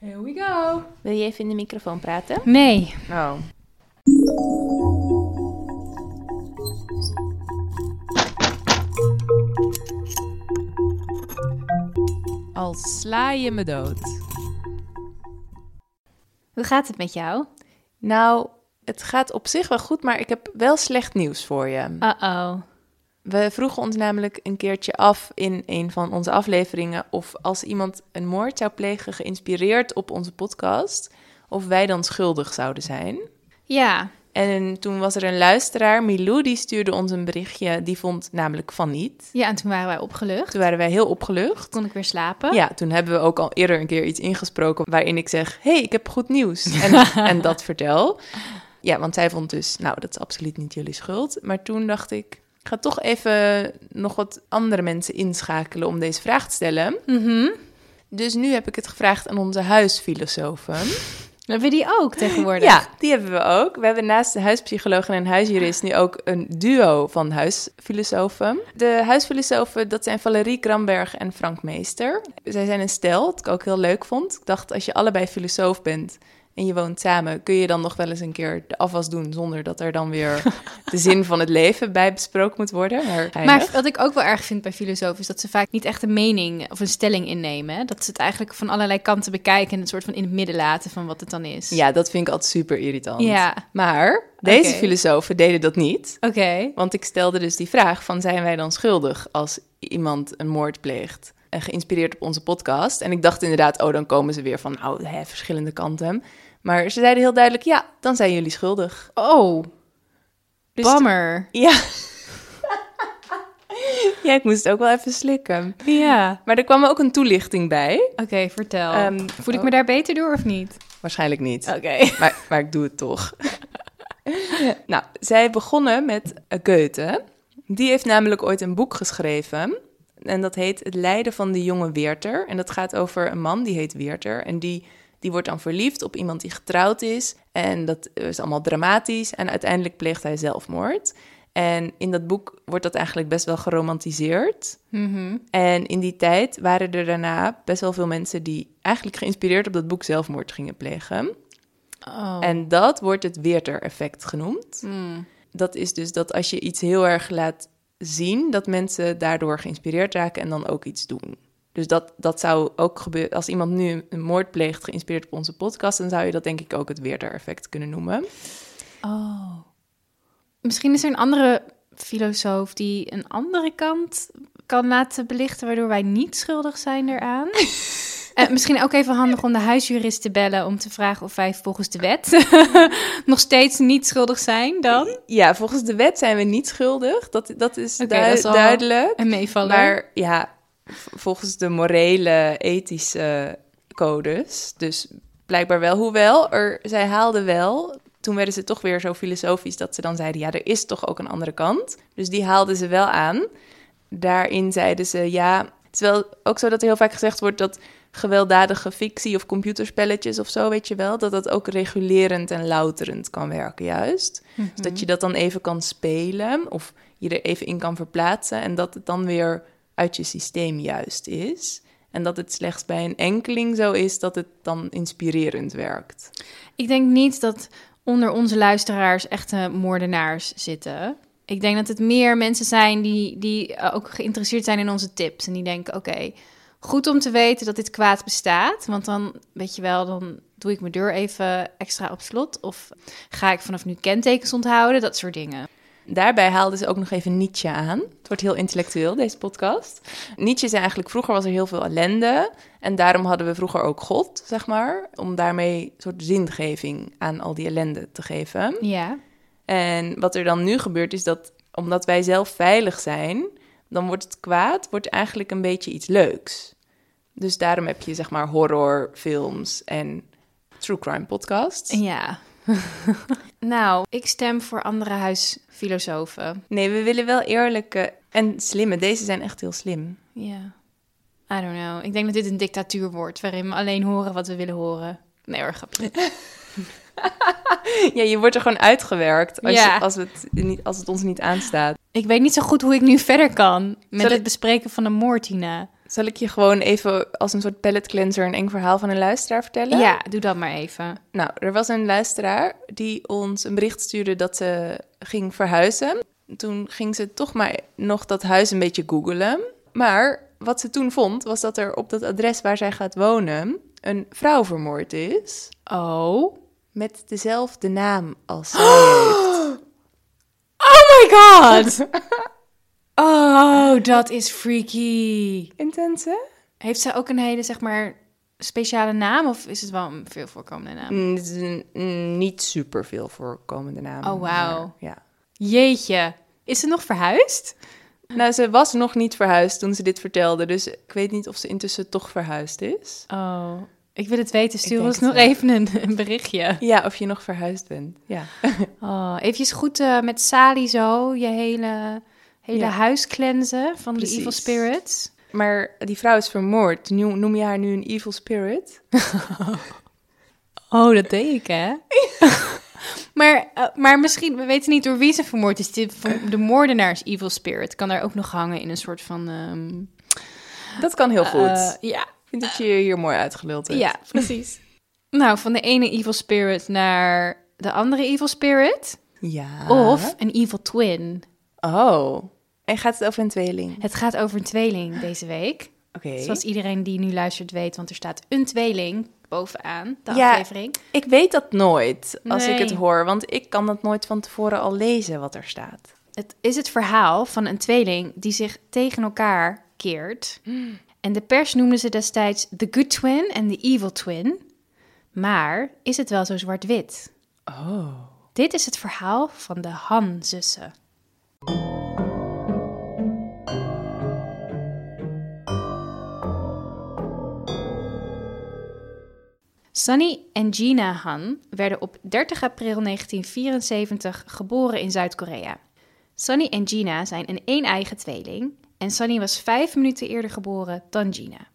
Here we go. Wil je even in de microfoon praten? Nee. Oh. Al sla je me dood. Hoe gaat het met jou? Nou, het gaat op zich wel goed, maar ik heb wel slecht nieuws voor je. Uh-oh. We vroegen ons namelijk een keertje af in een van onze afleveringen of als iemand een moord zou plegen geïnspireerd op onze podcast, of wij dan schuldig zouden zijn. Ja. En toen was er een luisteraar, Milou, die stuurde ons een berichtje. Die vond namelijk van niet. Ja, en toen waren wij opgelucht. Toen waren wij heel opgelucht. Kon ik weer slapen. Ja, toen hebben we ook al eerder een keer iets ingesproken waarin ik zeg: hey, ik heb goed nieuws. En, en dat vertel. Ja, want zij vond dus, nou, dat is absoluut niet jullie schuld. Maar toen dacht ik, ik ga toch even nog wat andere mensen inschakelen om deze vraag te stellen. Mhm. Dus nu heb ik het gevraagd aan onze huisfilosofen. Hebben we die ook tegenwoordig? Ja, die hebben we ook. We hebben naast de huispsycholoog en een huisjurist nu ook een duo van huisfilosofen. De huisfilosofen, dat zijn Valerie Kramberg en Frank Meester. Zij zijn een stel, wat ik ook heel leuk vond. Ik dacht, als je allebei filosoof bent en je woont samen, kun je dan nog wel eens een keer de afwas doen zonder dat er dan weer de zin van het leven bij besproken moet worden. Maar, Maar wat ik ook wel erg vind bij filosofen is dat ze vaak niet echt een mening of een stelling innemen. hè. Dat ze het eigenlijk van allerlei kanten bekijken en het soort van in het midden laten van wat het dan is. ja, dat vind ik altijd super irritant. Ja. Maar deze filosofen deden dat niet. Oké. Want ik stelde dus die vraag van zijn wij dan schuldig als iemand een moord pleegt? En geïnspireerd op onze podcast. En ik dacht inderdaad, oh dan komen ze weer van nou, hè, verschillende kanten. Maar ze zeiden heel duidelijk, ja, dan zijn jullie schuldig. Oh, Dus bammer. Ja. ja, ik moest het ook wel even slikken. Ja. Maar er kwam ook een toelichting bij. Oké, vertel. Ehm, Voel ik me daar beter door of niet? Waarschijnlijk niet. Oké. maar, maar ik doe het toch. nou, zij begonnen met Goethe. Die heeft namelijk ooit een boek geschreven. En dat heet Het lijden van de jonge Weerter. En dat gaat over een man die heet Weerter. En die, die wordt dan verliefd op iemand die getrouwd is. En dat is allemaal dramatisch. En uiteindelijk pleegt hij zelfmoord. En in dat boek wordt dat eigenlijk best wel geromantiseerd. Mhm. En in die tijd waren er daarna best wel veel mensen die eigenlijk geïnspireerd op dat boek zelfmoord gingen plegen. Oh. En dat wordt het Weerter-effect genoemd. Hmm. Dat is dus dat als je iets heel erg laat zien, dat mensen daardoor geïnspireerd raken en dan ook iets doen. Dus dat, dat zou ook gebeuren als iemand nu een moord pleegt, geïnspireerd op onze podcast, dan zou je dat denk ik ook het Weerter-effect kunnen noemen. Oh. Misschien is er een andere filosoof die een andere kant kan laten belichten, waardoor wij niet schuldig zijn eraan. Eh, misschien ook even handig om de huisjurist te bellen om te vragen of wij volgens de wet nog steeds niet schuldig zijn dan. Ja, volgens de wet zijn we niet schuldig. Dat, dat is dat duidelijk. Een meevaller. Maar ja, volgens de morele, ethische codes. Dus blijkbaar wel. Hoewel, er, zij haalden wel. Toen werden ze toch weer zo filosofisch dat ze dan zeiden: ja, er is toch ook een andere kant. Dus die haalden ze wel aan. Daarin zeiden ze: ja, het is wel ook zo dat er heel vaak gezegd wordt dat gewelddadige fictie of computerspelletjes of zo, weet je wel, dat dat ook regulerend en louterend kan werken, juist. Dus dat je dat dan even kan spelen of je er even in kan verplaatsen en dat het dan weer uit je systeem juist is. En dat het slechts bij een enkeling zo is dat het dan inspirerend werkt. Ik denk niet dat onder onze luisteraars echte moordenaars zitten. Ik denk dat het meer mensen zijn die, die eh, ook geïnteresseerd zijn in onze tips. En die denken, oké, goed om te weten dat dit kwaad bestaat. Want dan, weet je wel, dan doe ik mijn deur even extra op slot. Of ga ik vanaf nu kentekens onthouden, dat soort dingen. Daarbij haalden ze ook nog even Nietzsche aan. Het wordt heel intellectueel, deze podcast. Nietzsche zei eigenlijk, vroeger was er heel veel ellende. En daarom hadden we vroeger ook God, zeg maar. Om daarmee een soort zingeving aan al die ellende te geven. Ja. En wat er dan nu gebeurt is dat, omdat wij zelf veilig zijn... dan wordt het kwaad wordt eigenlijk een beetje iets leuks. Dus daarom heb je zeg maar horrorfilms en true crime podcasts. Ja. nou, ik stem voor andere huisfilosofen. Nee, we willen wel eerlijke en slimme. Deze zijn echt heel slim. Ja. I don't know. Ik denk dat dit een dictatuur wordt, waarin we alleen horen wat we willen horen. Nee hoor, grapje. Ja, je wordt er gewoon uitgewerkt als, Ja. als, het, niet, als het ons niet aanstaat. Ik weet niet zo goed hoe ik nu verder kan met Zal ik- het bespreken van de moord, Tina. Zal ik je gewoon even als een soort palette cleanser een eng verhaal van een luisteraar vertellen? Ja, doe dat maar even. Nou, er was een luisteraar die ons een bericht stuurde dat ze ging verhuizen. Toen ging ze toch maar nog dat huis een beetje googelen. Maar wat ze toen vond, was dat er op dat adres waar zij gaat wonen een vrouw vermoord is. Oh. Met dezelfde naam als zij heeft. Oh my god! Oh, dat is freaky. Intens, hè? Heeft zij ook een hele, zeg maar, speciale naam? Of is het wel een veel voorkomende naam? Mm, het is een mm, niet super veel voorkomende naam. Oh, wauw. Ja. Jeetje. Is ze nog verhuisd? Nou, ze was nog niet verhuisd toen ze dit vertelde. Dus ik weet niet of ze intussen toch verhuisd is. Oh, ik wil het weten. Stuur ons nog wel. even een, een berichtje. Ja, of je nog verhuisd bent. Ja. Oh, eventjes goed eh, met Sali zo je hele, hele Ja. huis cleansen van de evil spirits. Maar die vrouw is vermoord. Noem je haar nu een evil spirit? Oh, dat deed ik, hè? maar, eh, maar misschien, we weten niet door wie ze vermoord is. De, de moordenaars evil spirit kan daar ook nog hangen in een soort van... ehm, Dat kan heel goed. eh, ja, ik vind dat je hier mooi uitgeluld hebt. ja, precies. nou, van de ene evil spirit naar de andere evil spirit. Ja. Of een evil twin. Oh. En gaat het over een tweeling? Het gaat over een tweeling deze week. Oké. Zoals iedereen die nu luistert weet, want er staat een tweeling bovenaan de Ja. aflevering. Ik weet dat nooit als ik het hoor. Want ik kan dat nooit van tevoren al lezen wat er staat. Het is het verhaal van een tweeling die zich tegen elkaar keert. En de pers noemde ze destijds The Good Twin en The Evil Twin. Maar is het wel zo zwart-wit? Oh. Dit is het verhaal van de Han-zussen. Sunny en Gina Han werden op 30 april 1974 geboren in Zuid-Korea. Sunny en Gina zijn een een-eigen tweeling en Sunny was vijf minuten eerder geboren dan Gina.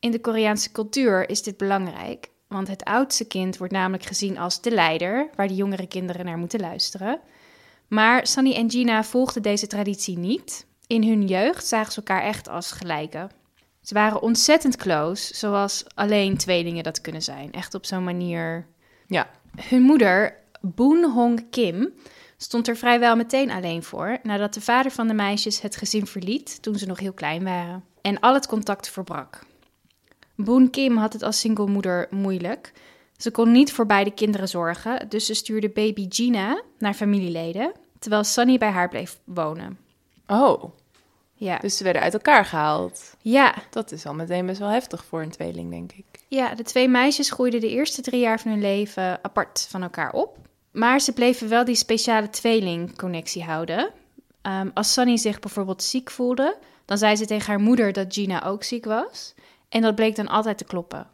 In de Koreaanse cultuur is dit belangrijk, want het oudste kind wordt namelijk gezien als de leider, waar de jongere kinderen naar moeten luisteren. Maar Sunny en Gina volgden deze traditie niet. In hun jeugd zagen ze elkaar echt als gelijken. Ze waren ontzettend close, zoals alleen tweelingen dat kunnen zijn. Echt op zo'n manier. Ja. Hun moeder, Boon Hong Kim, stond er vrijwel meteen alleen voor nadat de vader van de meisjes het gezin verliet toen ze nog heel klein waren en al het contact verbrak. Boon Kim had het als singlemoeder moeilijk. Ze kon niet voor beide kinderen zorgen, dus ze stuurde baby Gina naar familieleden, terwijl Sunny bij haar bleef wonen. Oh. Ja, Dus ze werden uit elkaar gehaald. ja, Dat is al meteen best wel heftig voor een tweeling, denk ik. ja, de twee meisjes groeiden de eerste drie jaar van hun leven apart van elkaar op. Maar ze bleven wel die speciale tweelingconnectie houden. Ehm, als Sunny zich bijvoorbeeld ziek voelde, dan zei ze tegen haar moeder dat Gina ook ziek was. En dat bleek dan altijd te kloppen.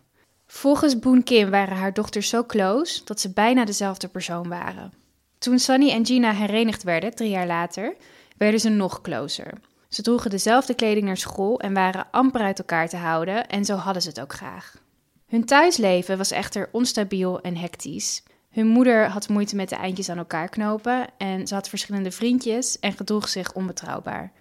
Volgens Boon Kim waren haar dochters zo close dat ze bijna dezelfde persoon waren. Toen Sunny en Gina herenigd werden, drie jaar later, werden ze nog closer. Ze droegen dezelfde kleding naar school en waren amper uit elkaar te houden en zo hadden ze het ook graag. Hun thuisleven was echter onstabiel en hectisch. Hun moeder had moeite met de eindjes aan elkaar knopen en ze had verschillende vriendjes en gedroeg zich onbetrouwbaar.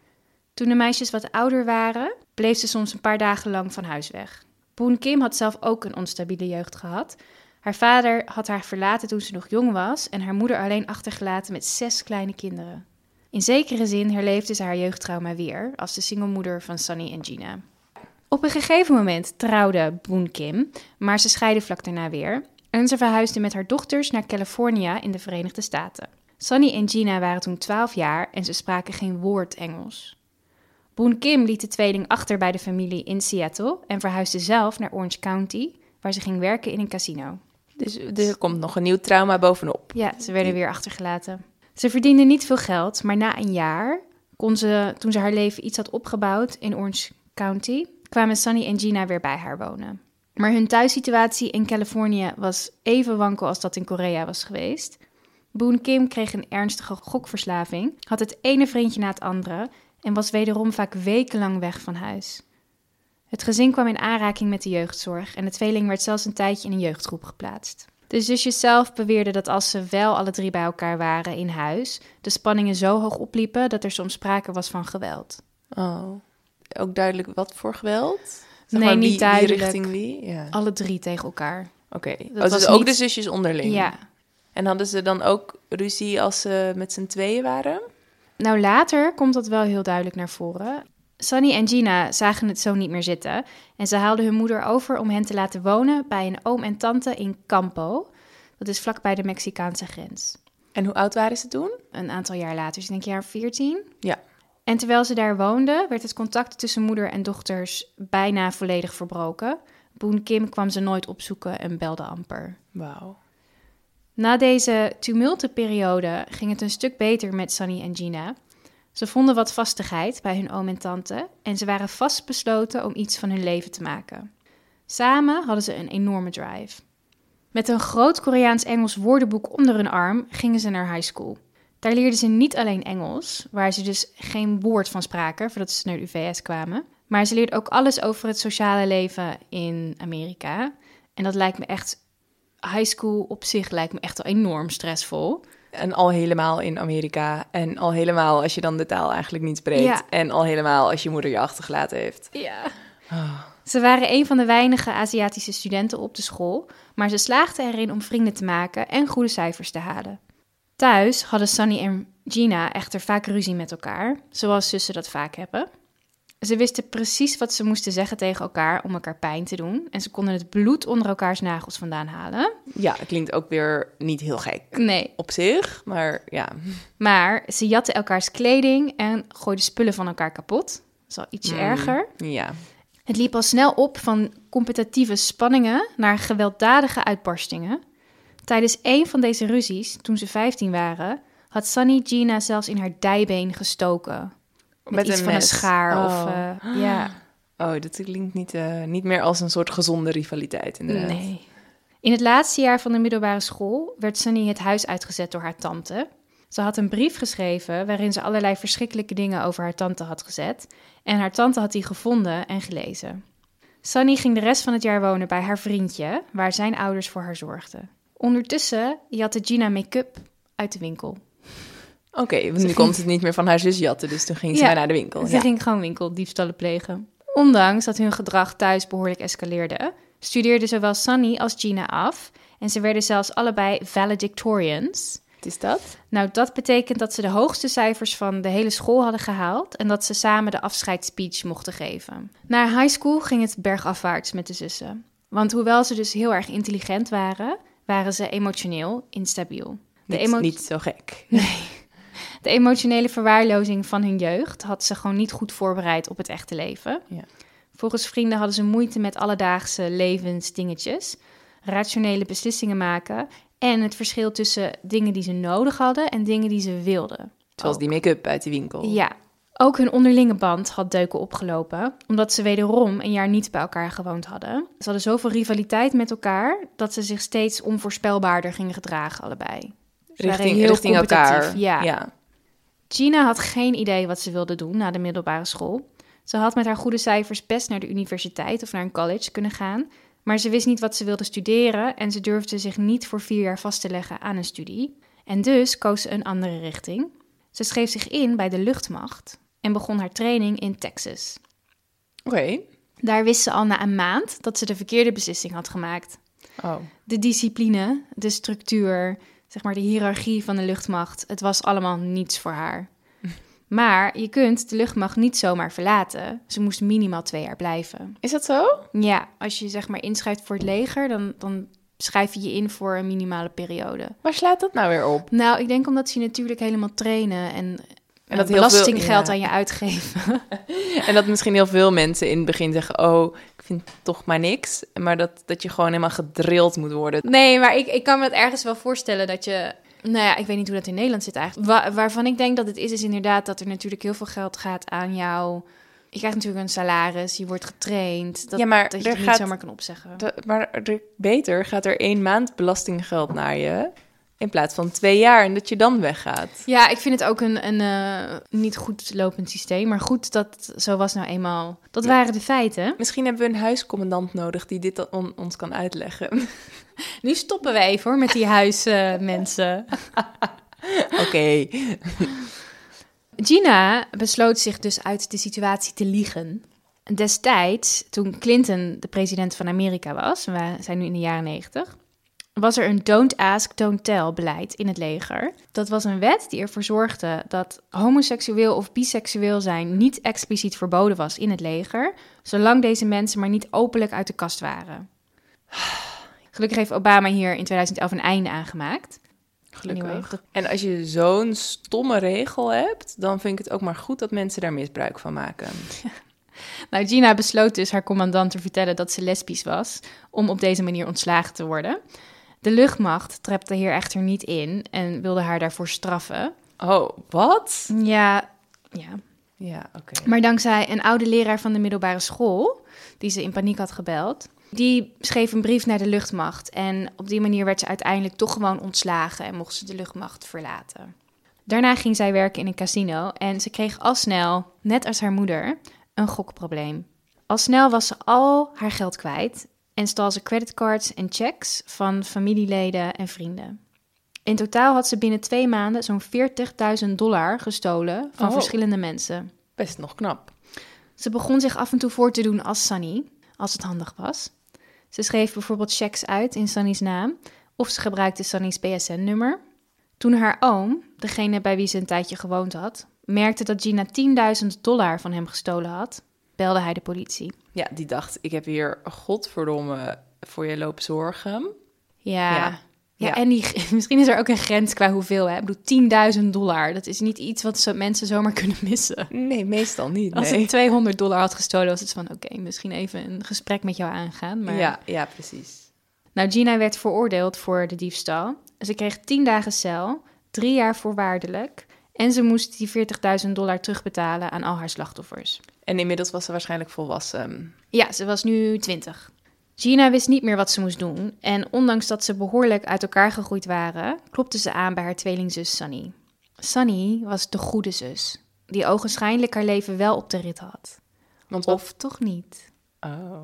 Toen de meisjes wat ouder waren, bleef ze soms een paar dagen lang van huis weg. Boon Kim had zelf ook een onstabiele jeugd gehad. Haar vader had haar verlaten toen ze nog jong was en haar moeder alleen achtergelaten met zes kleine kinderen. In zekere zin herleefde ze haar jeugdtrauma weer als de singlemoeder van Sunny en Gina. Op een gegeven moment trouwde Boon Kim, maar ze scheidde vlak daarna weer en ze verhuisde met haar dochters naar California in de Verenigde Staten. Sunny en Gina waren toen 12 jaar en ze spraken geen woord Engels. Boon Kim liet de tweeling achter bij de familie in Seattle en verhuisde zelf naar Orange County, waar ze ging werken in een casino. Dus er komt nog een nieuw trauma bovenop. Ja, ze werden weer achtergelaten. Ze verdiende niet veel geld, maar na een jaar, kon ze, toen ze haar leven iets had opgebouwd in Orange County, kwamen Sunny en Gina weer bij haar wonen. Maar hun thuissituatie in Californië was even wankel als dat in Korea was geweest. Boon Kim kreeg een ernstige gokverslaving, had het ene vriendje na het andere en was wederom vaak wekenlang weg van huis. Het gezin kwam in aanraking met de jeugdzorg en de tweeling werd zelfs een tijdje in een jeugdgroep geplaatst. De zusjes zelf beweerden dat als ze wel alle drie bij elkaar waren in huis, de spanningen zo hoog opliepen dat er soms sprake was van geweld. Oh. ook duidelijk wat voor geweld? Nee, maar, niet duidelijk. Wie richting wie? Ja. Alle drie tegen elkaar. Oké. Dat Oh, was dus ook niet- de zusjes onderling? Ja. En hadden ze dan ook ruzie als ze met z'n tweeën waren? Nou, later komt dat wel heel duidelijk naar voren. Sunny en Gina zagen het zo niet meer zitten en ze haalden hun moeder over om hen te laten wonen bij een oom en tante in Campo. Dat is vlakbij de Mexicaanse grens. En hoe oud waren ze toen? Een aantal jaar later, dus ik denk jaar 14. Ja. En terwijl ze daar woonden, werd het contact tussen moeder en dochters bijna volledig verbroken. Boon Kim kwam ze nooit opzoeken en belde amper. Wauw. Na deze tumultenperiode ging het een stuk beter met Sunny en Gina. Ze vonden wat vastigheid bij hun oom en tante en ze waren vastbesloten om iets van hun leven te maken. Samen hadden ze een enorme drive. Met een groot Koreaans-Engels woordenboek onder hun arm gingen ze naar high school. Daar leerden ze niet alleen Engels, waar ze dus geen woord van spraken voordat ze naar de UVS kwamen, maar ze leerden ook alles over het sociale leven in Amerika. En dat lijkt me echt high school op zich lijkt me echt al enorm stressvol. En al helemaal in Amerika. En al helemaal als je dan de taal eigenlijk niet spreekt. Ja. En al helemaal als je moeder je achtergelaten heeft. Ja. Ah. Ze waren een van de weinige Aziatische studenten op de school, maar ze slaagden erin om vrienden te maken en goede cijfers te halen. Thuis hadden Sunny en Gina echter vaak ruzie met elkaar, zoals zussen dat vaak hebben. Ze wisten precies wat ze moesten zeggen tegen elkaar om elkaar pijn te doen en ze konden het bloed onder elkaars nagels vandaan halen. Ja, het klinkt ook weer niet heel gek Nee, op zich. Maar ja, maar ze jatten elkaars kleding en gooiden spullen van elkaar kapot. Dat is al ietsje Mm. erger. ja. Het liep al snel op van competitieve spanningen naar gewelddadige uitbarstingen. Tijdens een van deze ruzies, toen ze 15 waren, had Sunny Gina zelfs in haar dijbeen gestoken. Met, iets van mes. een schaar Oh. of... eh, ja, Oh, dat klinkt niet, eh, niet meer als een soort gezonde rivaliteit inderdaad. nee. In het laatste jaar van de middelbare school werd Sunny het huis uitgezet door haar tante. Ze had een brief geschreven waarin ze allerlei verschrikkelijke dingen over haar tante had gezet. En haar tante had die gevonden en gelezen. Sunny ging de rest van het jaar wonen bij haar vriendje, waar zijn ouders voor haar zorgden. Ondertussen jatte Gina make-up uit de winkel. Oké, want nu ging- ze het niet meer van haar zus jatten, dus toen ging ze Ja, maar naar de winkel. Ze Ja. ging gewoon winkeldiefstallen plegen. Ondanks dat hun gedrag thuis behoorlijk escaleerde, studeerden zowel Sunny als Gina af. En ze werden zelfs allebei valedictorians. Wat is dat? Nou, dat betekent dat ze de hoogste cijfers van de hele school hadden gehaald en dat ze samen de afscheidsspeech mochten geven. Na high school ging het bergafwaarts met de zussen. Want hoewel ze dus heel erg intelligent waren, waren ze emotioneel instabiel. De, Niet, niet zo gek. de emotionele verwaarlozing van hun jeugd had ze gewoon niet goed voorbereid op het echte leven. Ja. Volgens vrienden hadden ze moeite met alledaagse levensdingetjes, rationele beslissingen maken en het verschil tussen dingen die ze nodig hadden en dingen die ze wilden. Zoals die make-up uit die winkel. Ja, ook hun onderlinge band had deuken opgelopen, omdat ze wederom een jaar niet bij elkaar gewoond hadden. Ze hadden zoveel rivaliteit met elkaar dat ze zich steeds onvoorspelbaarder gingen gedragen, allebei. Ze Richting, heel richting elkaar. ja. ja. Gina had geen idee wat ze wilde doen na de middelbare school. Ze had met haar goede cijfers best naar de universiteit of naar een college kunnen gaan, maar ze wist niet wat ze wilde studeren en ze durfde zich niet voor vier jaar vast te leggen aan een studie. En dus koos ze een andere richting. Ze schreef zich in bij de luchtmacht en begon haar training in Texas. Oké. Daar wist ze al na een maand dat ze de verkeerde beslissing had gemaakt. Oh. De discipline, de structuur, zeg maar de hiërarchie van de luchtmacht, het was allemaal niets voor haar. Maar je kunt de luchtmacht niet zomaar verlaten. Ze moest minimaal twee jaar blijven. Is dat zo? Ja, als je zeg maar inschrijft voor het leger, dan, dan schrijf je je in voor een minimale periode. Waar slaat dat nou weer op? Nou, ik denk omdat ze natuurlijk helemaal trainen en, En dat dat heel veel- belastinggeld ja. aan je uitgeven. En dat misschien heel veel mensen in het begin zeggen... oh, ik vind toch maar niks. Maar dat, dat je gewoon helemaal gedrild moet worden. Nee, maar ik, ik kan me het ergens wel voorstellen dat je... Nou ja, ik weet niet hoe dat in Nederland zit eigenlijk. Wa- waarvan ik denk dat het is, is inderdaad dat er natuurlijk heel veel geld gaat aan jou. Je krijgt natuurlijk een salaris, je wordt getraind. Dat, Ja, maar dat je er het niet gaat- zomaar kan opzeggen. De- maar er- beter gaat er één maand belastinggeld naar je... in plaats van twee jaar en dat je dan weggaat. Ja, ik vind het ook een, een eh, niet goed lopend systeem. Maar goed, dat zo was nou eenmaal. Dat waren de feiten. Misschien hebben we een huiscommandant nodig die dit on- ons kan uitleggen. Nu stoppen we even hoor met die huismensen. Oké. Gina besloot zich dus uit de situatie te liegen. Destijds, toen Clinton de president van Amerika was, we zijn nu in de jaren 90, was er een don't ask, don't tell beleid in het leger. Dat was een wet die ervoor zorgde dat homoseksueel of biseksueel zijn niet expliciet verboden was in het leger, zolang deze mensen maar niet openlijk uit de kast waren. Gelukkig heeft Obama hier in 2011 een einde aan gemaakt. Gelukkig. Anyway, dat- En als je zo'n stomme regel hebt, dan vind ik het ook maar goed dat mensen daar misbruik van maken. Nou, Gina besloot dus haar commandant te vertellen dat ze lesbisch was, om op deze manier ontslagen te worden. De luchtmacht trapte hier echter niet in en wilde haar daarvoor straffen. Oh, wat? Ja, ja. Ja, oké. Maar dankzij een oude leraar van de middelbare school, die ze in paniek had gebeld, die schreef een brief naar de luchtmacht. En op die manier werd ze uiteindelijk toch gewoon ontslagen en mocht ze de luchtmacht verlaten. Daarna ging zij werken in een casino en ze kreeg al snel, net als haar moeder, een gokprobleem. Al snel was ze al haar geld kwijt en stal ze creditcards en checks van familieleden en vrienden. In totaal had ze binnen twee maanden zo'n 40.000 dollar gestolen van Oh. verschillende mensen. Best nog knap. Ze begon zich af en toe voor te doen als Sunny, als het handig was. Ze schreef bijvoorbeeld checks uit in Sunny's naam of ze gebruikte Sunny's PSN-nummer. Toen haar oom, degene bij wie ze een tijdje gewoond had, merkte dat Gina 10.000 dollar van hem gestolen had, belde hij de politie. Ja, die dacht, ik heb hier godverdomme voor je lopen zorgen. Ja. Ja. Ja, Ja. en die, misschien is er ook een grens qua hoeveel. Hè? Ik bedoel, 10.000 dollar. Dat is niet iets wat mensen zomaar kunnen missen. Nee, meestal niet. Als nee. ik 200 dollar had gestolen, was het van... oké, misschien even een gesprek met jou aangaan. Maar... Ja, ja, precies. Nou, Gina werd veroordeeld voor de diefstal. Ze kreeg 10 dagen cel, drie jaar voorwaardelijk. En ze moest die 40.000 dollar terugbetalen aan al haar slachtoffers. En inmiddels was ze waarschijnlijk volwassen. Ja, ze was nu 20. Gina wist niet meer wat ze moest doen. En ondanks dat ze behoorlijk uit elkaar gegroeid waren, klopte ze aan bij haar tweelingzus Sunny. Sunny was de goede zus, die ogenschijnlijk haar leven wel op de rit had. Want. Of toch niet? Oh.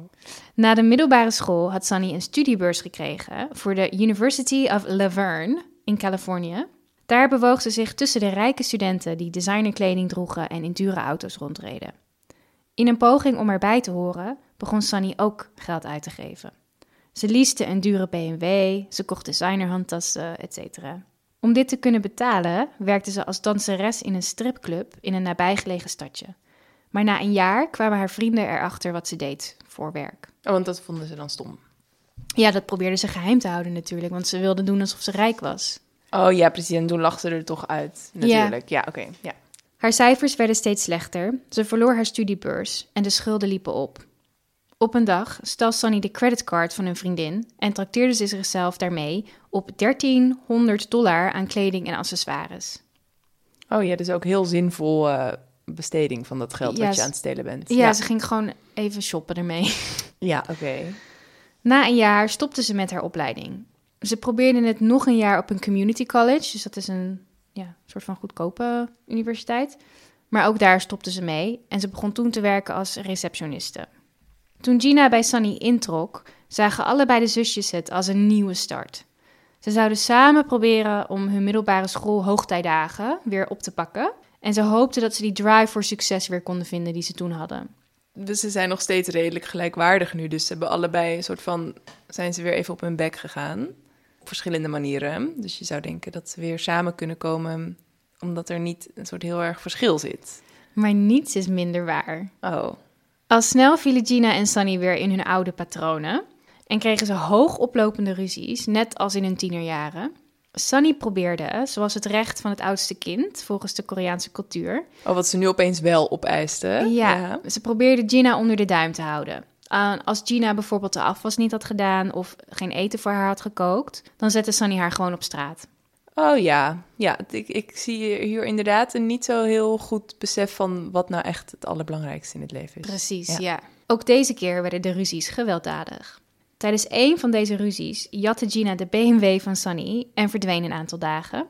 Na de middelbare school had Sunny een studiebeurs gekregen voor de University of Laverne in Californië. Daar bewoog ze zich tussen de rijke studenten die designerkleding droegen en in dure auto's rondreden. In een poging om erbij te horen, begon Sunny ook geld uit te geven. Ze leaste een dure BMW, ze kocht designerhandtassen, etc. Om dit te kunnen betalen, werkte ze als danseres in een stripclub in een nabijgelegen stadje. Maar na een jaar kwamen haar vrienden erachter wat ze deed voor werk. Oh, want dat vonden ze dan stom. Ja, dat probeerde ze geheim te houden natuurlijk, want ze wilde doen alsof ze rijk was. Oh ja, precies. En toen lag ze er toch uit, natuurlijk. Ja, oké. Ja. Haar cijfers werden steeds slechter, ze verloor haar studiebeurs en de schulden liepen op. Op een dag stal Sunny de creditcard van een vriendin en trakteerde ze zichzelf daarmee op 1300 dollar aan kleding en accessoires. Oh ja, dus ook heel zinvol eh, besteding van dat geld Ja, wat je aan het stelen bent. Ja, ze ging gewoon even shoppen ermee. Ja, oké. Na een jaar stopte ze met haar opleiding. Ze probeerde het nog een jaar op een community college, dus dat is een ja, soort van goedkope universiteit. Maar ook daar stopte ze mee en ze begon toen te werken als receptioniste. Toen Gina bij Sunny introk, zagen allebei de zusjes het als een nieuwe start. Ze zouden samen proberen om hun middelbare school hoogtijdagen weer op te pakken. En ze hoopten dat ze die drive voor succes weer konden vinden die ze toen hadden. Dus ze zijn nog steeds redelijk gelijkwaardig nu. Dus ze hebben allebei een soort van... zijn ze weer even op hun bek gegaan. Op verschillende manieren. Dus je zou denken dat ze weer samen kunnen komen... omdat er niet een soort heel erg verschil zit. Maar niets is minder waar. Oh, Al snel vielen Gina en Sunny weer in hun oude patronen en kregen ze hoog oplopende ruzies, net als in hun tienerjaren. Sunny probeerde, zoals het recht van het oudste kind, volgens de Koreaanse cultuur, oh wat ze nu opeens wel opeisten. ja, ze probeerde Gina onder de duim te houden. Uh, als Gina bijvoorbeeld de afwas niet had gedaan of geen eten voor haar had gekookt, dan zette Sunny haar gewoon op straat. Oh ja, ja ik, ik zie hier inderdaad een niet zo heel goed besef van wat nou echt het allerbelangrijkste in het leven is. Precies, Ja. ja. Ook deze keer werden de ruzies gewelddadig. Tijdens één van deze ruzies jatte Gina de BMW van Sunny en verdween een aantal dagen.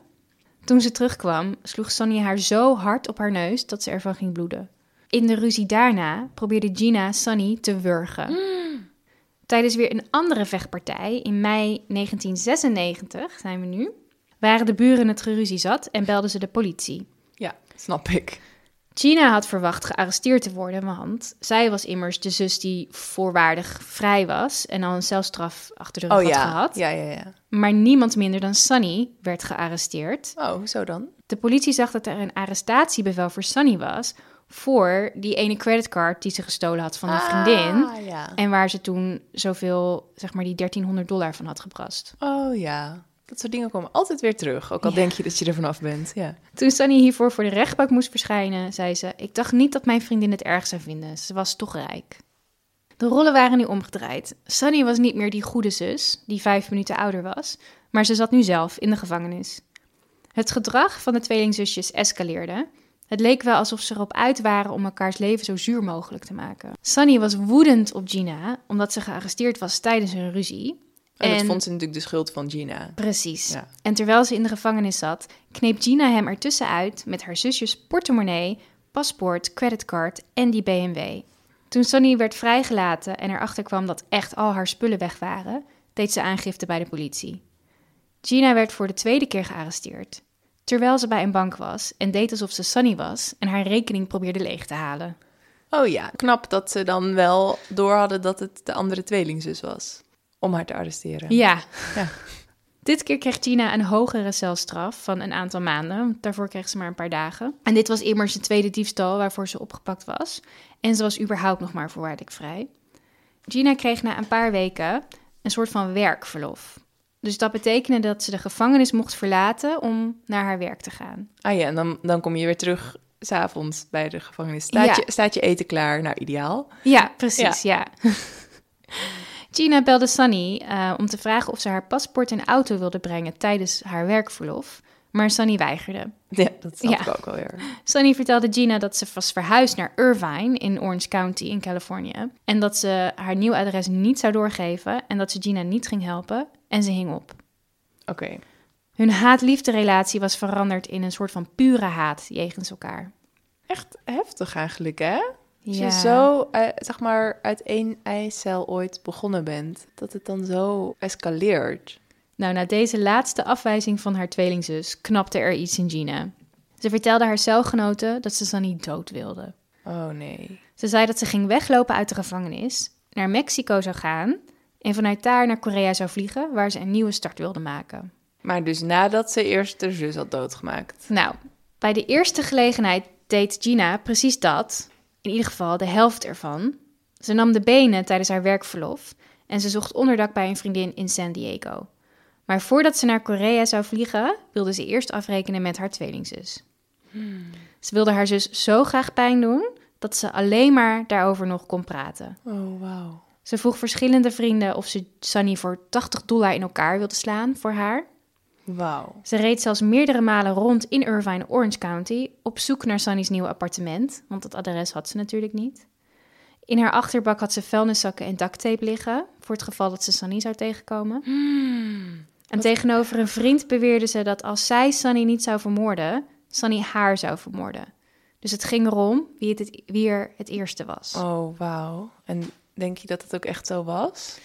Toen ze terugkwam, sloeg Sunny haar zo hard op haar neus dat ze ervan ging bloeden. In de ruzie daarna probeerde Gina Sunny te wurgen. Tijdens weer een andere vechtpartij in mei 1996, zijn we nu, waren de buren het geruzie zat en belden ze de politie. Ja. snap ik. Gina had verwacht gearresteerd te worden, want zij was immers de zus die voorwaardig vrij was en al een celstraf achter de rug Oh had ja. gehad. Ja, ja, ja. Maar niemand minder dan Sunny werd gearresteerd. Oh, hoezo dan? De politie zag dat er een arrestatiebevel voor Sunny was voor die ene creditcard die ze gestolen had van een vriendin. Ah, ja. En waar ze toen zoveel, zeg maar, die 1300 dollar van had gebrast. Oh ja. Dat soort dingen komen altijd weer terug. Ook al Ja. denk je dat je er vanaf bent. Ja. Toen Sunny hiervoor voor de rechtbank moest verschijnen, zei ze: Ik dacht niet dat mijn vriendin het erg zou vinden. Ze was toch rijk. De rollen waren nu omgedraaid. Sunny was niet meer die goede zus, die vijf minuten ouder was, maar ze zat nu zelf in de gevangenis. Het gedrag van de tweelingzusjes escaleerde. Het leek wel alsof ze erop uit waren om elkaars leven zo zuur mogelijk te maken. Sunny was woedend op Gina, omdat ze gearresteerd was tijdens hun ruzie. En, dat vond ze natuurlijk de schuld van Gina. Precies. Ja. En terwijl ze in de gevangenis zat, kneep Gina hem ertussenuit met haar zusjes portemonnee, paspoort, creditcard en die BMW. Toen Sonny werd vrijgelaten en erachter kwam dat echt al haar spullen weg waren, deed ze aangifte bij de politie. Gina werd voor de tweede keer gearresteerd, terwijl ze bij een bank was en deed alsof ze Sunny was en haar rekening probeerde leeg te halen. Oh ja, knap dat ze dan wel door hadden dat het de andere tweelingzus was. Om haar te arresteren. Ja. Ja. Dit keer kreeg Gina een hogere celstraf van een aantal maanden. Daarvoor kreeg ze maar een paar dagen. En dit was immers de tweede diefstal waarvoor ze opgepakt was. En ze was überhaupt nog maar voorwaardelijk vrij. Gina kreeg na een paar weken een soort van werkverlof. Dus dat betekende dat ze de gevangenis mocht verlaten om naar haar werk te gaan. Ah ja, en dan, dan kom je weer terug s'avonds bij de gevangenis. Staat, Ja. je, staat je eten klaar? Nou, ideaal. Ja, precies, ja. Gina belde Sunny eh, om te vragen of ze haar paspoort en auto wilde brengen tijdens haar werkverlof. Maar Sunny weigerde. Ja, dat snap Ja. ik ook alweer. Sunny vertelde Gina dat ze was verhuisd naar Irvine in Orange County in Californië. En dat ze haar nieuw adres niet zou doorgeven en dat ze Gina niet ging helpen. En ze hing op. Oké. Hun haat-liefde relatie was veranderd in een soort van pure haat jegens elkaar. Echt heftig eigenlijk, hè? Als Ja. je zo, eh, zeg maar, uit één eicel ooit begonnen bent, dat het dan zo escaleert. Nou, na deze laatste afwijzing van haar tweelingzus knapte er iets in Gina. Ze vertelde haar celgenoten dat ze Sunny dood wilde. Oh nee. Ze zei dat ze ging weglopen uit de gevangenis, naar Mexico zou gaan en vanuit daar naar Korea zou vliegen, waar ze een nieuwe start wilde maken. Maar dus nadat ze eerst de zus had doodgemaakt. Nou, bij de eerste gelegenheid deed Gina precies dat, in ieder geval de helft ervan. Ze nam de benen tijdens haar werkverlof en ze zocht onderdak bij een vriendin in San Diego. Maar voordat ze naar Korea zou vliegen, wilde ze eerst afrekenen met haar tweelingzus. Ze wilde haar zus zo graag pijn doen dat ze alleen maar daarover nog kon praten. Oh, wauw. Ze vroeg verschillende vrienden of ze Sunny voor 80 dollar in elkaar wilde slaan voor haar. Wauw. Ze reed zelfs meerdere malen rond in Irvine, Orange County, op zoek naar Sunny's nieuwe appartement, want dat adres had ze natuurlijk niet. In haar achterbak had ze vuilniszakken en ducttape liggen, voor het geval dat ze Sunny zou tegenkomen. En tegenover een vriend beweerde ze dat als zij Sunny niet zou vermoorden, Sunny haar zou vermoorden. Dus het ging erom wie, het, het- wie er het eerste was. Oh, wauw. En denk je dat het ook echt zo was?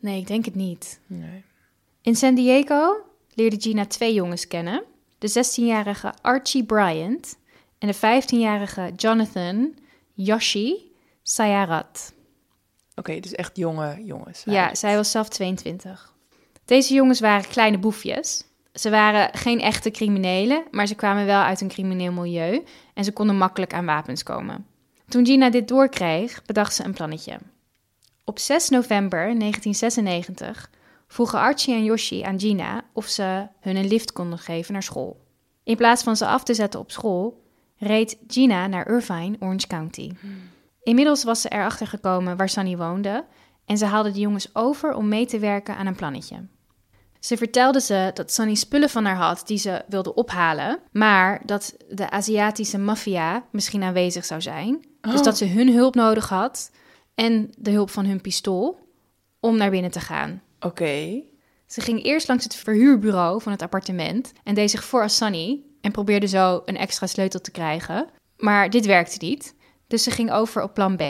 Nee, ik denk het niet. Nee. In San Diego leerde Gina twee jongens kennen. De 16-jarige Archie Bryant en de 15-jarige Jonathan Yoshi Sayarat. Oké, dus echt jonge jongens. Ja, zij was zelf 22. Deze jongens waren kleine boefjes. Ze waren geen echte criminelen, maar ze kwamen wel uit een crimineel milieu en ze konden makkelijk aan wapens komen. Toen Gina dit doorkreeg, bedacht ze een plannetje. Op 6 november 1996 vroegen Archie en Yoshi aan Gina of ze hun een lift konden geven naar school. In plaats van ze af te zetten op school, reed Gina naar Irvine, Orange County. Inmiddels was ze erachter gekomen waar Sunny woonde en ze haalde de jongens over om mee te werken aan een plannetje. Ze vertelde ze dat Sunny spullen van haar had die ze wilde ophalen, maar dat de Aziatische maffia misschien aanwezig zou zijn. Dus Oh. dat ze hun hulp nodig had en de hulp van hun pistool om naar binnen te gaan. Oké. Ze ging eerst langs het verhuurbureau van het appartement en deed zich voor als Sunny en probeerde zo een extra sleutel te krijgen. Maar dit werkte niet, dus ze ging over op plan B.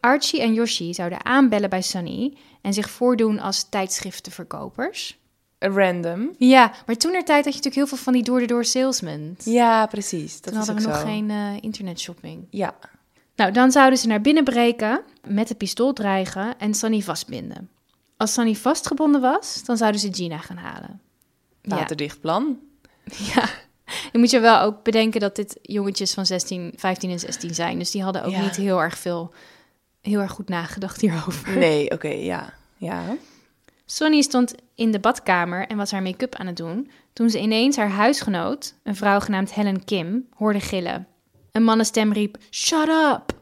Archie en Yoshi zouden aanbellen bij Sunny en zich voordoen als tijdschriftenverkopers. Random. Ja, maar toen er tijd had je natuurlijk heel veel van die door-de-door salesmen. Ja, precies. Dat toen is hadden we nog zo. geen eh, internetshopping. Ja. Nou, dan zouden ze naar binnen breken, met de pistool dreigen en Sunny vastbinden. Als Sunny vastgebonden was, dan zouden ze Gina gaan halen. Ja. Waterdicht plan. Ja. Je moet je wel ook bedenken dat dit jongetjes van 16, 15 en 16 zijn. Dus die hadden ook Ja. niet heel erg veel, heel erg goed nagedacht hierover. Nee, oké, ja. Ja. Sonny stond in de badkamer en was haar make-up aan het doen. Toen ze ineens haar huisgenoot, een vrouw genaamd Helen Kim, hoorde gillen. Een mannenstem riep: Shut up!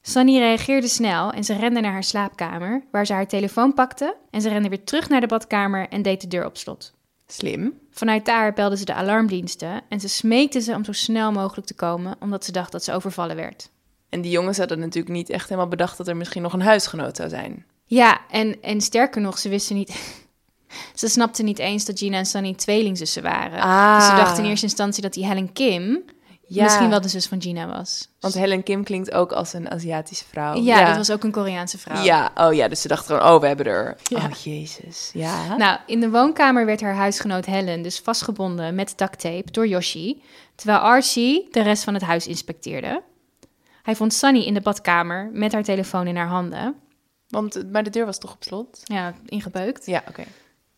Sunny reageerde snel en ze rende naar haar slaapkamer, waar ze haar telefoon pakte. En ze rende weer terug naar de badkamer en deed de deur op slot. Slim. Vanuit daar belde ze de alarmdiensten en ze smeekte ze om zo snel mogelijk te komen, omdat ze dacht dat ze overvallen werd. En die jongens hadden natuurlijk niet echt helemaal bedacht dat er misschien nog een huisgenoot zou zijn. Ja, en, en sterker nog, ze wisten niet. ze snapten niet eens dat Gina en Sunny tweelingzussen waren. Ah. Dus ze dachten in eerste instantie dat die Helen Kim Ja. misschien wel de zus van Gina was. Want Helen Kim klinkt ook als een Aziatische vrouw. ja, dat was ook een Koreaanse vrouw. Ja, oh ja, dus ze dachten gewoon, oh, we hebben er. Ja. Oh, jezus. Ja. Nou, in de woonkamer werd haar huisgenoot Helen dus vastgebonden met ducttape door Yoshi, terwijl Archie de rest van het huis inspecteerde. Hij vond Sunny in de badkamer met haar telefoon in haar handen. Want, maar de deur was toch op slot? Ja, ingebeukt. Ja, oké.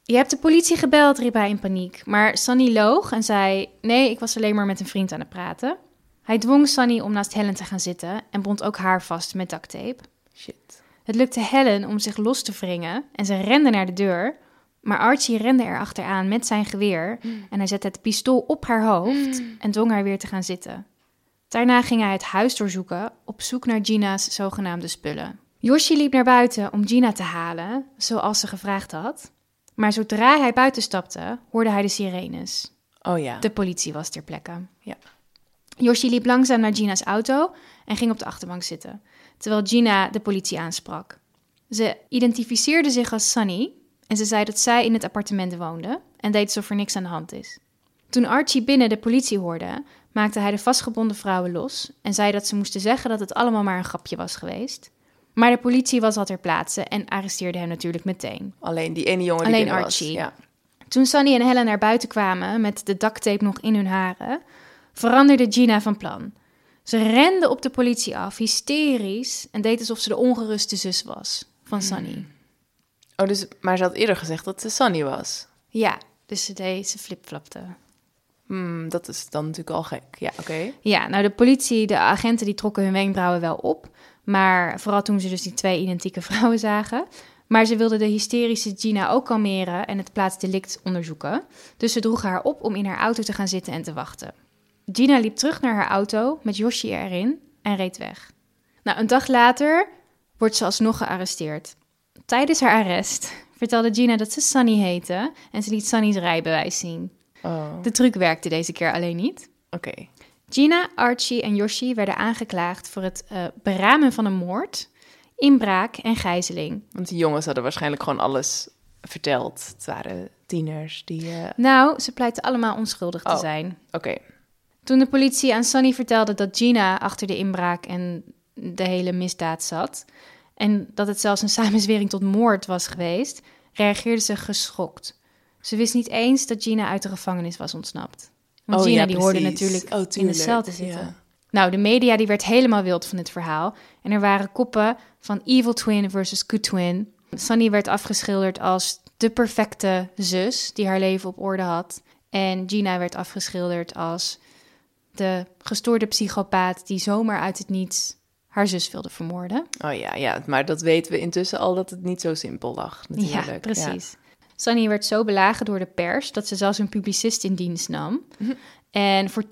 Je hebt de politie gebeld, riep hij in paniek. Maar Sunny loog en zei: Nee, ik was alleen maar met een vriend aan het praten. Hij dwong Sunny om naast Helen te gaan zitten en bond ook haar vast met ducttape. Shit. Het lukte Helen om zich los te wringen en ze rende naar de deur. Maar Archie rende er achteraan met zijn geweer en hij zette het pistool op haar hoofd en dwong haar weer te gaan zitten. Daarna ging hij het huis doorzoeken op zoek naar Gina's zogenaamde spullen. Yoshi liep naar buiten om Gina te halen, zoals ze gevraagd had. Maar zodra hij buiten stapte, hoorde hij de sirenes. Oh ja. De politie was ter plekke. Ja. Yoshi liep langzaam naar Gina's auto en ging op de achterbank zitten, terwijl Gina de politie aansprak. Ze identificeerde zich als Sunny en ze zei dat zij in het appartement woonde en deed alsof er niks aan de hand is. Toen Archie binnen de politie hoorde, maakte hij de vastgebonden vrouwen los en zei dat ze moesten zeggen dat het allemaal maar een grapje was geweest. Maar de politie was al ter plaatse en arresteerde hem natuurlijk meteen. Alleen die ene jongen die Alleen Archie. Was. Ja. Toen Sunny en Helen naar buiten kwamen met de ducttape nog in hun haren, veranderde Gina van plan. Ze rende op de politie af, hysterisch, en deed alsof ze de ongeruste zus was van Sunny. Oh, dus, maar ze had eerder gezegd dat ze Sunny was. Ja, dus ze deed, ze flipflapte. Hmm, dat is dan natuurlijk al gek. Ja, oké. Ja, nou de politie, de agenten die trokken hun wenkbrauwen wel op, maar vooral toen ze dus die twee identieke vrouwen zagen. Maar ze wilden de hysterische Gina ook kalmeren en het plaatsdelict onderzoeken. Dus ze droegen haar op om in haar auto te gaan zitten en te wachten. Gina liep terug naar haar auto met Yoshi erin en reed weg. Nou, een dag later wordt ze alsnog gearresteerd. Tijdens haar arrest vertelde Gina dat ze Sunny heette en ze liet Sunny's rijbewijs zien. Oh, De truc werkte deze keer alleen niet. oké. Gina, Archie en Yoshi werden aangeklaagd voor het eh, beramen van een moord, inbraak en gijzeling. Want die jongens hadden waarschijnlijk gewoon alles verteld. Het waren tieners die... eh, Nou, ze pleiten allemaal onschuldig te Oh. zijn. Oké. Toen de politie aan Sunny vertelde dat Gina achter de inbraak en de hele misdaad zat, en dat het zelfs een samenzwering tot moord was geweest, reageerde ze geschokt. Ze wist niet eens dat Gina uit de gevangenis was ontsnapt. Want Oh, Gina ja, die hoorde natuurlijk Oh, in de cel te zitten. ja. Nou, de media die werd helemaal wild van dit verhaal. En er waren koppen van Evil Twin versus Good Twin. Sunny werd afgeschilderd als de perfecte zus die haar leven op orde had. En Gina werd afgeschilderd als de gestoorde psychopaat die zomaar uit het niets haar zus wilde vermoorden. Oh ja, ja, maar dat weten we intussen al dat het niet zo simpel lag. Natuurlijk. Ja, precies. Sunny werd zo belagen door de pers dat ze zelfs een publicist in dienst nam. Mhm. En voor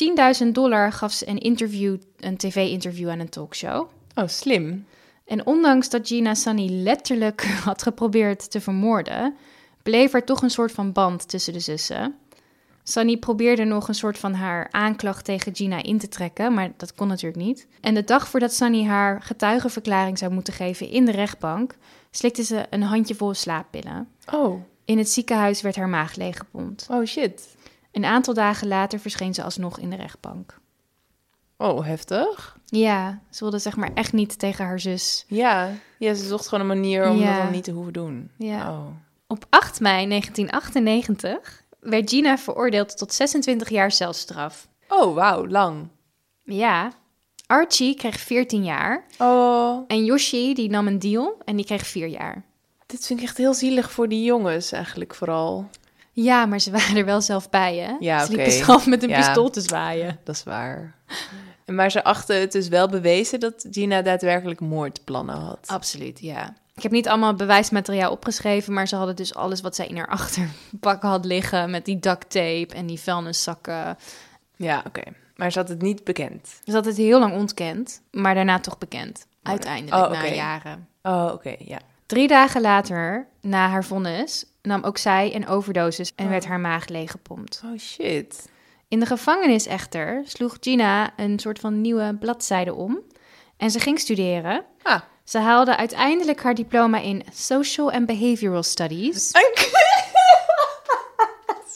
10.000 dollar gaf ze een interview, een tv-interview aan een talkshow. Oh, slim. En ondanks dat Gina Sunny letterlijk had geprobeerd te vermoorden, bleef er toch een soort van band tussen de zussen. Sunny probeerde nog een soort van haar aanklacht tegen Gina in te trekken, maar dat kon natuurlijk niet. En de dag voordat Sunny haar getuigenverklaring zou moeten geven in de rechtbank, slikte ze een handjevol slaappillen. Oh, In het ziekenhuis werd haar maag leeggepompt. oh shit. Een aantal dagen later verscheen ze alsnog in de rechtbank. Oh, heftig. Ja, ze wilde zeg maar echt niet tegen haar zus. Ja, ja ze zocht gewoon een manier om Ja. dat dan niet te hoeven doen. Ja. Oh. Op 8 mei 1998 werd Gina veroordeeld tot 26 jaar celstraf. Oh, wauw, lang. Ja, Archie kreeg 14 jaar Oh, en Yoshi die nam een deal en die kreeg 4 jaar. Dit vind ik echt heel zielig voor die jongens eigenlijk vooral. Ja, maar ze waren er wel zelf bij, hè? Ja, Ze liepen oké. zelf met een Ja. pistool te zwaaien. Dat is waar. Maar ze achten het dus wel bewezen dat Gina daadwerkelijk moordplannen had. Absoluut, ja. Ik heb niet allemaal bewijsmateriaal opgeschreven, maar ze hadden dus alles wat zij in haar achterbak had liggen met die duct tape en die vuilniszakken. Ja, oké. Maar ze had het niet bekend. Ze had het heel lang ontkend, maar daarna toch bekend. Uiteindelijk, Oh, na oké. jaren. Oh, oké, ja. Drie dagen later, na haar vonnis, nam ook zij een overdosis en Oh. werd haar maag leeggepompt. Oh, shit. In de gevangenis echter sloeg Gina een soort van nieuwe bladzijde om en ze ging studeren. Ah. Ze haalde uiteindelijk haar diploma in Social and Behavioral Studies.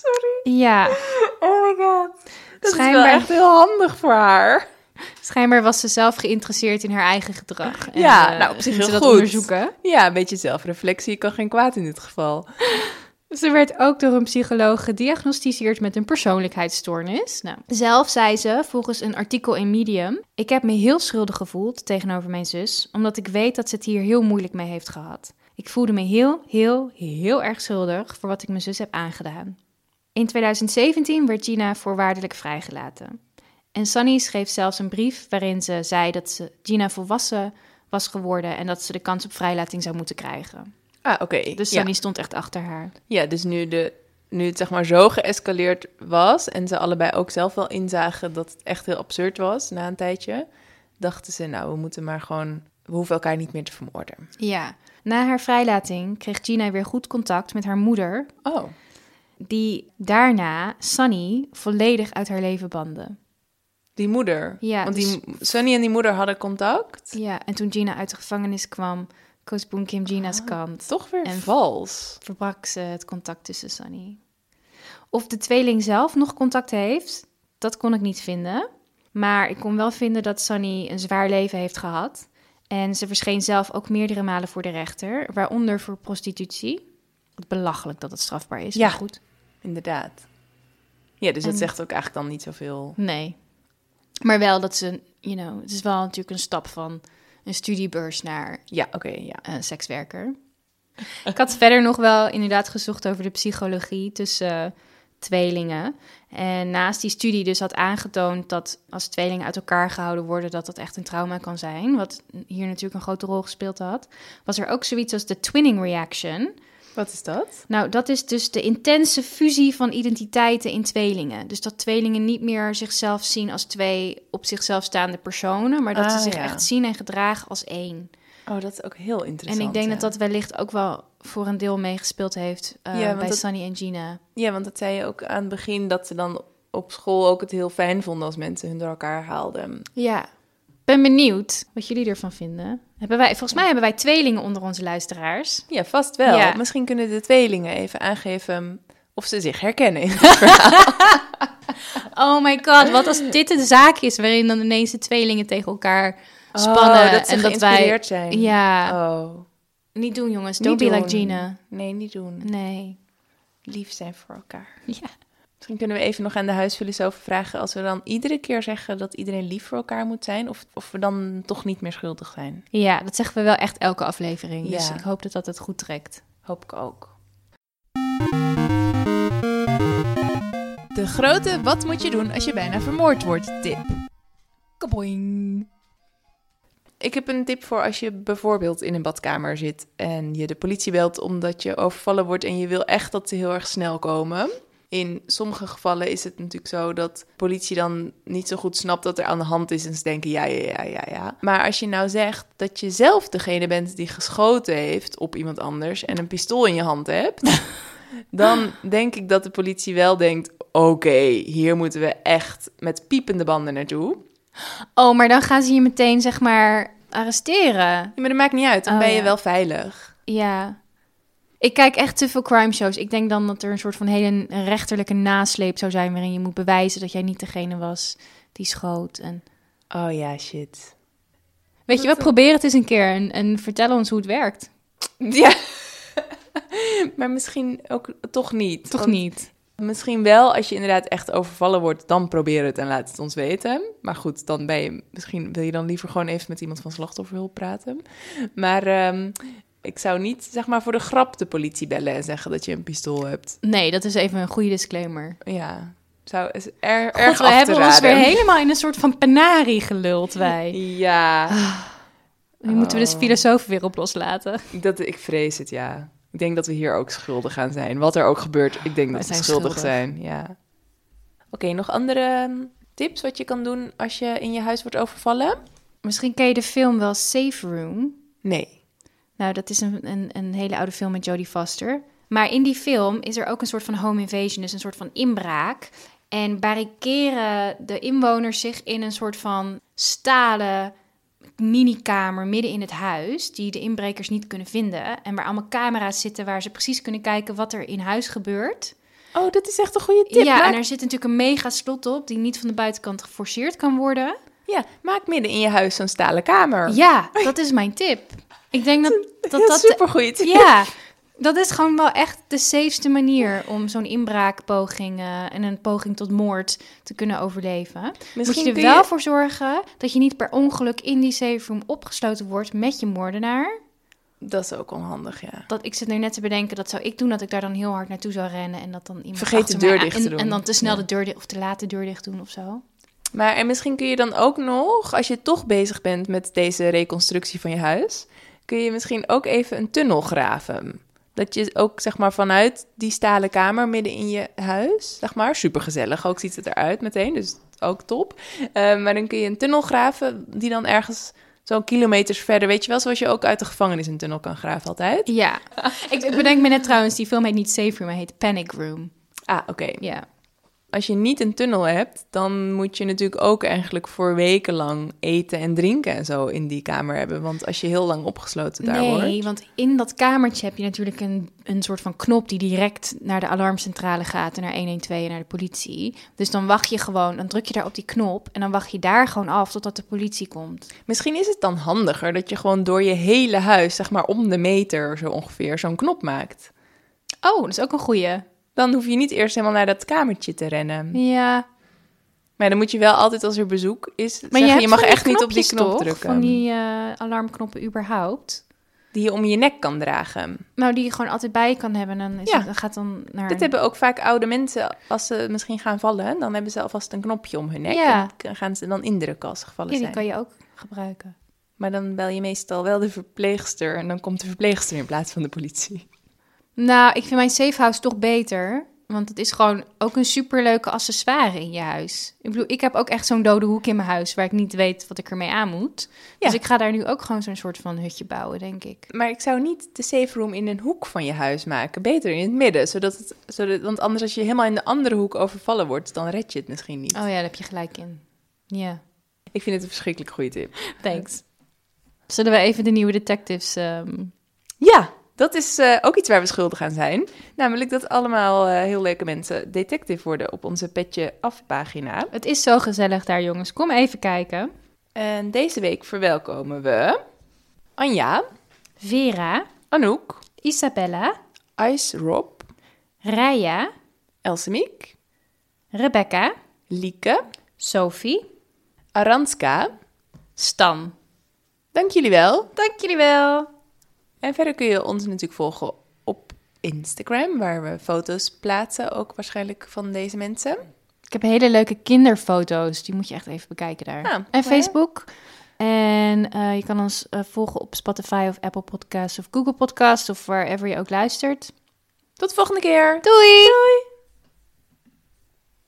Sorry. Ja, Oh my god. Dat is Schijnbaar- wel echt heel handig voor haar. Schijnbaar was ze zelf geïnteresseerd in haar eigen gedrag. En, Ja, eh, nou, op zich ging ze heel dat goed. onderzoeken. Ja, een beetje zelfreflectie kan geen kwaad in dit geval. Ze werd ook door een psycholoog gediagnosticeerd met een persoonlijkheidsstoornis. Nou, zelf zei ze, volgens een artikel in Medium... Ik heb me heel schuldig gevoeld tegenover mijn zus... omdat ik weet dat ze het hier heel moeilijk mee heeft gehad. Ik voelde me heel, heel, heel erg schuldig... voor wat ik mijn zus heb aangedaan. In 2017 werd Gina voorwaardelijk vrijgelaten. En Sunny schreef zelfs een brief waarin ze zei dat ze Gina volwassen was geworden... en dat ze de kans op vrijlating zou moeten krijgen. Ah, oké. Dus ja. Sunny stond echt achter haar. ja, dus nu, de, nu het zeg maar zo geëscaleerd was... en ze allebei ook zelf wel inzagen dat het echt heel absurd was na een tijdje... dachten ze, nou, we moeten maar gewoon... we hoeven elkaar niet meer te vermoorden. Ja. Na haar vrijlating kreeg Gina weer goed contact met haar moeder, Oh, die daarna Sunny volledig uit haar leven bande. Die moeder. Ja, Want dus- die, Sunny en die moeder hadden contact. Ja, en toen Gina uit de gevangenis kwam, koos Boon Kim Gina's Ah. kant. Toch weer En- vals. Verbrak ze het contact tussen Sunny. Of de tweeling zelf nog contact heeft, dat kon ik niet vinden. Maar ik kon wel vinden dat Sunny een zwaar leven heeft gehad. En ze verscheen zelf ook meerdere malen voor de rechter, waaronder voor prostitutie. Wat belachelijk dat het strafbaar is, Ja. maar goed. Inderdaad. Ja, dus dat zegt ook eigenlijk dan niet zoveel. Nee. Maar wel dat ze, you know, het is wel natuurlijk een stap van een studiebeurs naar Ja, oké, ja. een sekswerker. Ik had verder nog wel inderdaad gezocht over de psychologie tussen eh, tweelingen. En naast die studie dus had aangetoond dat als tweelingen uit elkaar gehouden worden, dat dat echt een trauma kan zijn. Wat hier natuurlijk een grote rol gespeeld had. Was er ook zoiets als de twinning reaction. Wat is dat? Nou, dat is dus de intense fusie van identiteiten in tweelingen. Dus dat tweelingen niet meer zichzelf zien als twee op zichzelf staande personen, maar dat Ah, ze zich ja. echt zien en gedragen als één. Oh, dat is ook heel interessant. en ik denk ja. dat dat wellicht ook wel voor een deel meegespeeld heeft eh, Ja, bij dat- Sunny en Gina. Ja, want dat zei je ook aan het begin, dat ze dan op school ook het heel fijn vonden als mensen hun door elkaar haalden. Ja. Ben benieuwd wat jullie ervan vinden. Hebben wij, volgens mij hebben wij tweelingen onder onze luisteraars. Ja, vast wel. Ja. Misschien kunnen de tweelingen even aangeven of ze zich herkennen. in Oh my god, wat als dit een zaak is waarin dan ineens de tweelingen tegen elkaar spannen. Oh, dat ze en dat wij. zijn. Ja, Oh, niet doen jongens. Niet Don't be like. Gina. nee, niet doen. Nee. Lief zijn voor elkaar. Ja. Misschien kunnen we even nog aan de huisfilosofen vragen... als we dan iedere keer zeggen dat iedereen lief voor elkaar moet zijn... of, of we dan toch niet meer schuldig zijn. ja, dat zeggen we wel echt elke aflevering. Dus Ja. ik hoop dat dat het goed trekt. Hoop ik ook. De grote wat moet je doen als je bijna vermoord wordt tip. Kaboing. Ik heb een tip voor als je bijvoorbeeld in een badkamer zit en je de politie belt omdat je overvallen wordt en je wil echt dat ze heel erg snel komen. In sommige gevallen is het natuurlijk zo dat politie dan niet zo goed snapt wat er aan de hand is en ze denken ja, ja, ja, ja, ja. Maar als je nou zegt dat je zelf degene bent die geschoten heeft op iemand anders en een pistool in je hand hebt, dan denk ik dat de politie wel denkt, oké, hier moeten we echt met piepende banden naartoe. Oh, maar dan gaan ze je meteen zeg maar arresteren. Ja, maar dat maakt niet uit, dan Oh, ben je ja. wel veilig. Ja. Ik kijk echt te veel crime shows. Ik denk dan dat er een soort van hele rechterlijke nasleep zou zijn... waarin je moet bewijzen dat jij niet degene was die schoot. En... Oh ja, shit. Weet je wat, probeer het eens een keer en, en vertel ons hoe het werkt. Ja. maar misschien ook toch niet. Toch Want niet? Misschien wel als je inderdaad echt overvallen wordt, dan probeer het en laat het ons weten. Maar goed, dan ben je misschien wil je dan liever gewoon even met iemand van slachtofferhulp praten. Maar ehm, ik zou niet zeg maar voor de grap de politie bellen en zeggen dat je een pistool hebt. Nee, dat is even een goede disclaimer. Ja, zou is er, God, erg we hebben ons weer helemaal in een soort van penarie geluld, wij. Ja, Nu moeten we dus Oh. filosofen weer op loslaten. dat, ik vrees het, ja. Ik denk dat we hier ook schuldig aan zijn. Wat er ook gebeurt, ik denk dat we schuldig. zijn. Ja. Oké, nog andere ehm, tips wat je kan doen als je in je huis wordt overvallen? Misschien ken je de film wel Safe Room. Nee. Nou, dat is een, een, een hele oude film met Jodie Foster. Maar in die film is er ook een soort van home invasion, dus een soort van inbraak. En barriceren de inwoners zich in een soort van stalen minikamer midden in het huis, die de inbrekers niet kunnen vinden. En waar allemaal camera's zitten waar ze precies kunnen kijken wat er in huis gebeurt. Oh, dat is echt een goede tip. ja, maak, en er zit natuurlijk een mega slot op, die niet van de buitenkant geforceerd kan worden. ja, maak midden in je huis zo'n stalen kamer. Ja, dat is mijn tip. Ik denk dat dat, dat dat is supergoed. Ja, dat is gewoon wel echt de safeste manier om zo'n inbraakpoging eh, en een poging tot moord te kunnen overleven. Moet Misschien je er kun wel je- voor zorgen dat je niet per ongeluk in die safe room opgesloten wordt met je moordenaar. Dat is ook onhandig, ja. Dat, ik zit nu net te bedenken, dat zou ik doen, dat ik daar dan heel hard naartoe zou rennen en dat dan iemand Vergeet de deur dicht te en, doen. En dan te snel Ja. de deur dicht of te laat de deur dicht doen of zo. Maar en misschien kun je dan ook nog, als je toch bezig bent met deze reconstructie van je huis, kun je misschien ook even een tunnel graven. Dat je ook zeg maar vanuit die stalen kamer midden in je huis, zeg maar, supergezellig. Ook ziet het eruit meteen, dus ook top. Eh, maar dan kun je een tunnel graven die dan ergens zo'n kilometers verder, weet je wel, zoals je ook uit de gevangenis een tunnel kan graven altijd. Ja, ik, ik bedenk me net trouwens, die film heet niet Safe Room, maar heet Panic Room. Ah, oké. Ja. Als je niet een tunnel hebt, dan moet je natuurlijk ook eigenlijk voor weken lang eten en drinken en zo in die kamer hebben. Want als je heel lang opgesloten daar nee, wordt. want in dat kamertje heb je natuurlijk een, een soort van knop die direct naar de alarmcentrale gaat en naar 112 en naar de politie. Dus dan wacht je gewoon, dan druk je daar op die knop en dan wacht je daar gewoon af totdat de politie komt. Misschien is het dan handiger dat je gewoon door je hele huis, zeg maar om de meter zo ongeveer, zo'n knop maakt. Oh, dat is ook een goeie. Dan hoef je niet eerst helemaal naar dat kamertje te rennen. Ja, Maar dan moet je wel altijd als er bezoek is maar zeggen, je, je, mag echt niet op die knop toch? drukken. Van die eh, alarmknoppen überhaupt. Die je om je nek kan dragen. Nou, die je gewoon altijd bij je kan hebben. En dan, is Ja. het, dan gaat dan naar... Dit hebben ook vaak oude mensen, als ze misschien gaan vallen, dan hebben ze alvast een knopje om hun nek. Ja. En gaan ze dan indrukken als ze gevallen ja, die zijn. kan je ook gebruiken. Maar dan bel je meestal wel de verpleegster en dan komt de verpleegster in plaats van de politie. Nou, ik vind mijn safe house toch beter. Want het is gewoon ook een superleuke accessoire in je huis. Ik bedoel, ik heb ook echt zo'n dode hoek in mijn huis... waar ik niet weet wat ik ermee aan moet. Ja. Dus ik ga daar nu ook gewoon zo'n soort van hutje bouwen, denk ik. Maar ik zou niet de safe room in een hoek van je huis maken. Beter in het midden. Zodat het, zodat, want anders als je helemaal in de andere hoek overvallen wordt, dan red je het misschien niet. Oh ja, daar heb je gelijk in. Ja, Ik vind het een verschrikkelijk goede tip. thanks. Zullen we even de nieuwe detectives... ehm, Ja, dat is eh, ook iets waar we schuldig aan zijn. Namelijk dat allemaal eh, heel leuke mensen detective worden op onze Petje Af pagina. Het is zo gezellig daar, jongens. Kom even kijken. En deze week verwelkomen we Anja, Vera, Anouk, Isabella, Ice Rob, Raya, Elsemiek, Rebecca, Lieke, Sophie, Aranska. Stan. Dank jullie wel. Dank jullie wel. En verder kun je ons natuurlijk volgen op Instagram, waar we foto's plaatsen, ook waarschijnlijk van deze mensen. Ik heb hele leuke kinderfoto's. Die moet je echt even bekijken daar. Nou, en Facebook. En eh, je kan ons eh, volgen op Spotify of Apple Podcasts of Google Podcasts of wherever je ook luistert. Tot de volgende keer. Doei! Doei!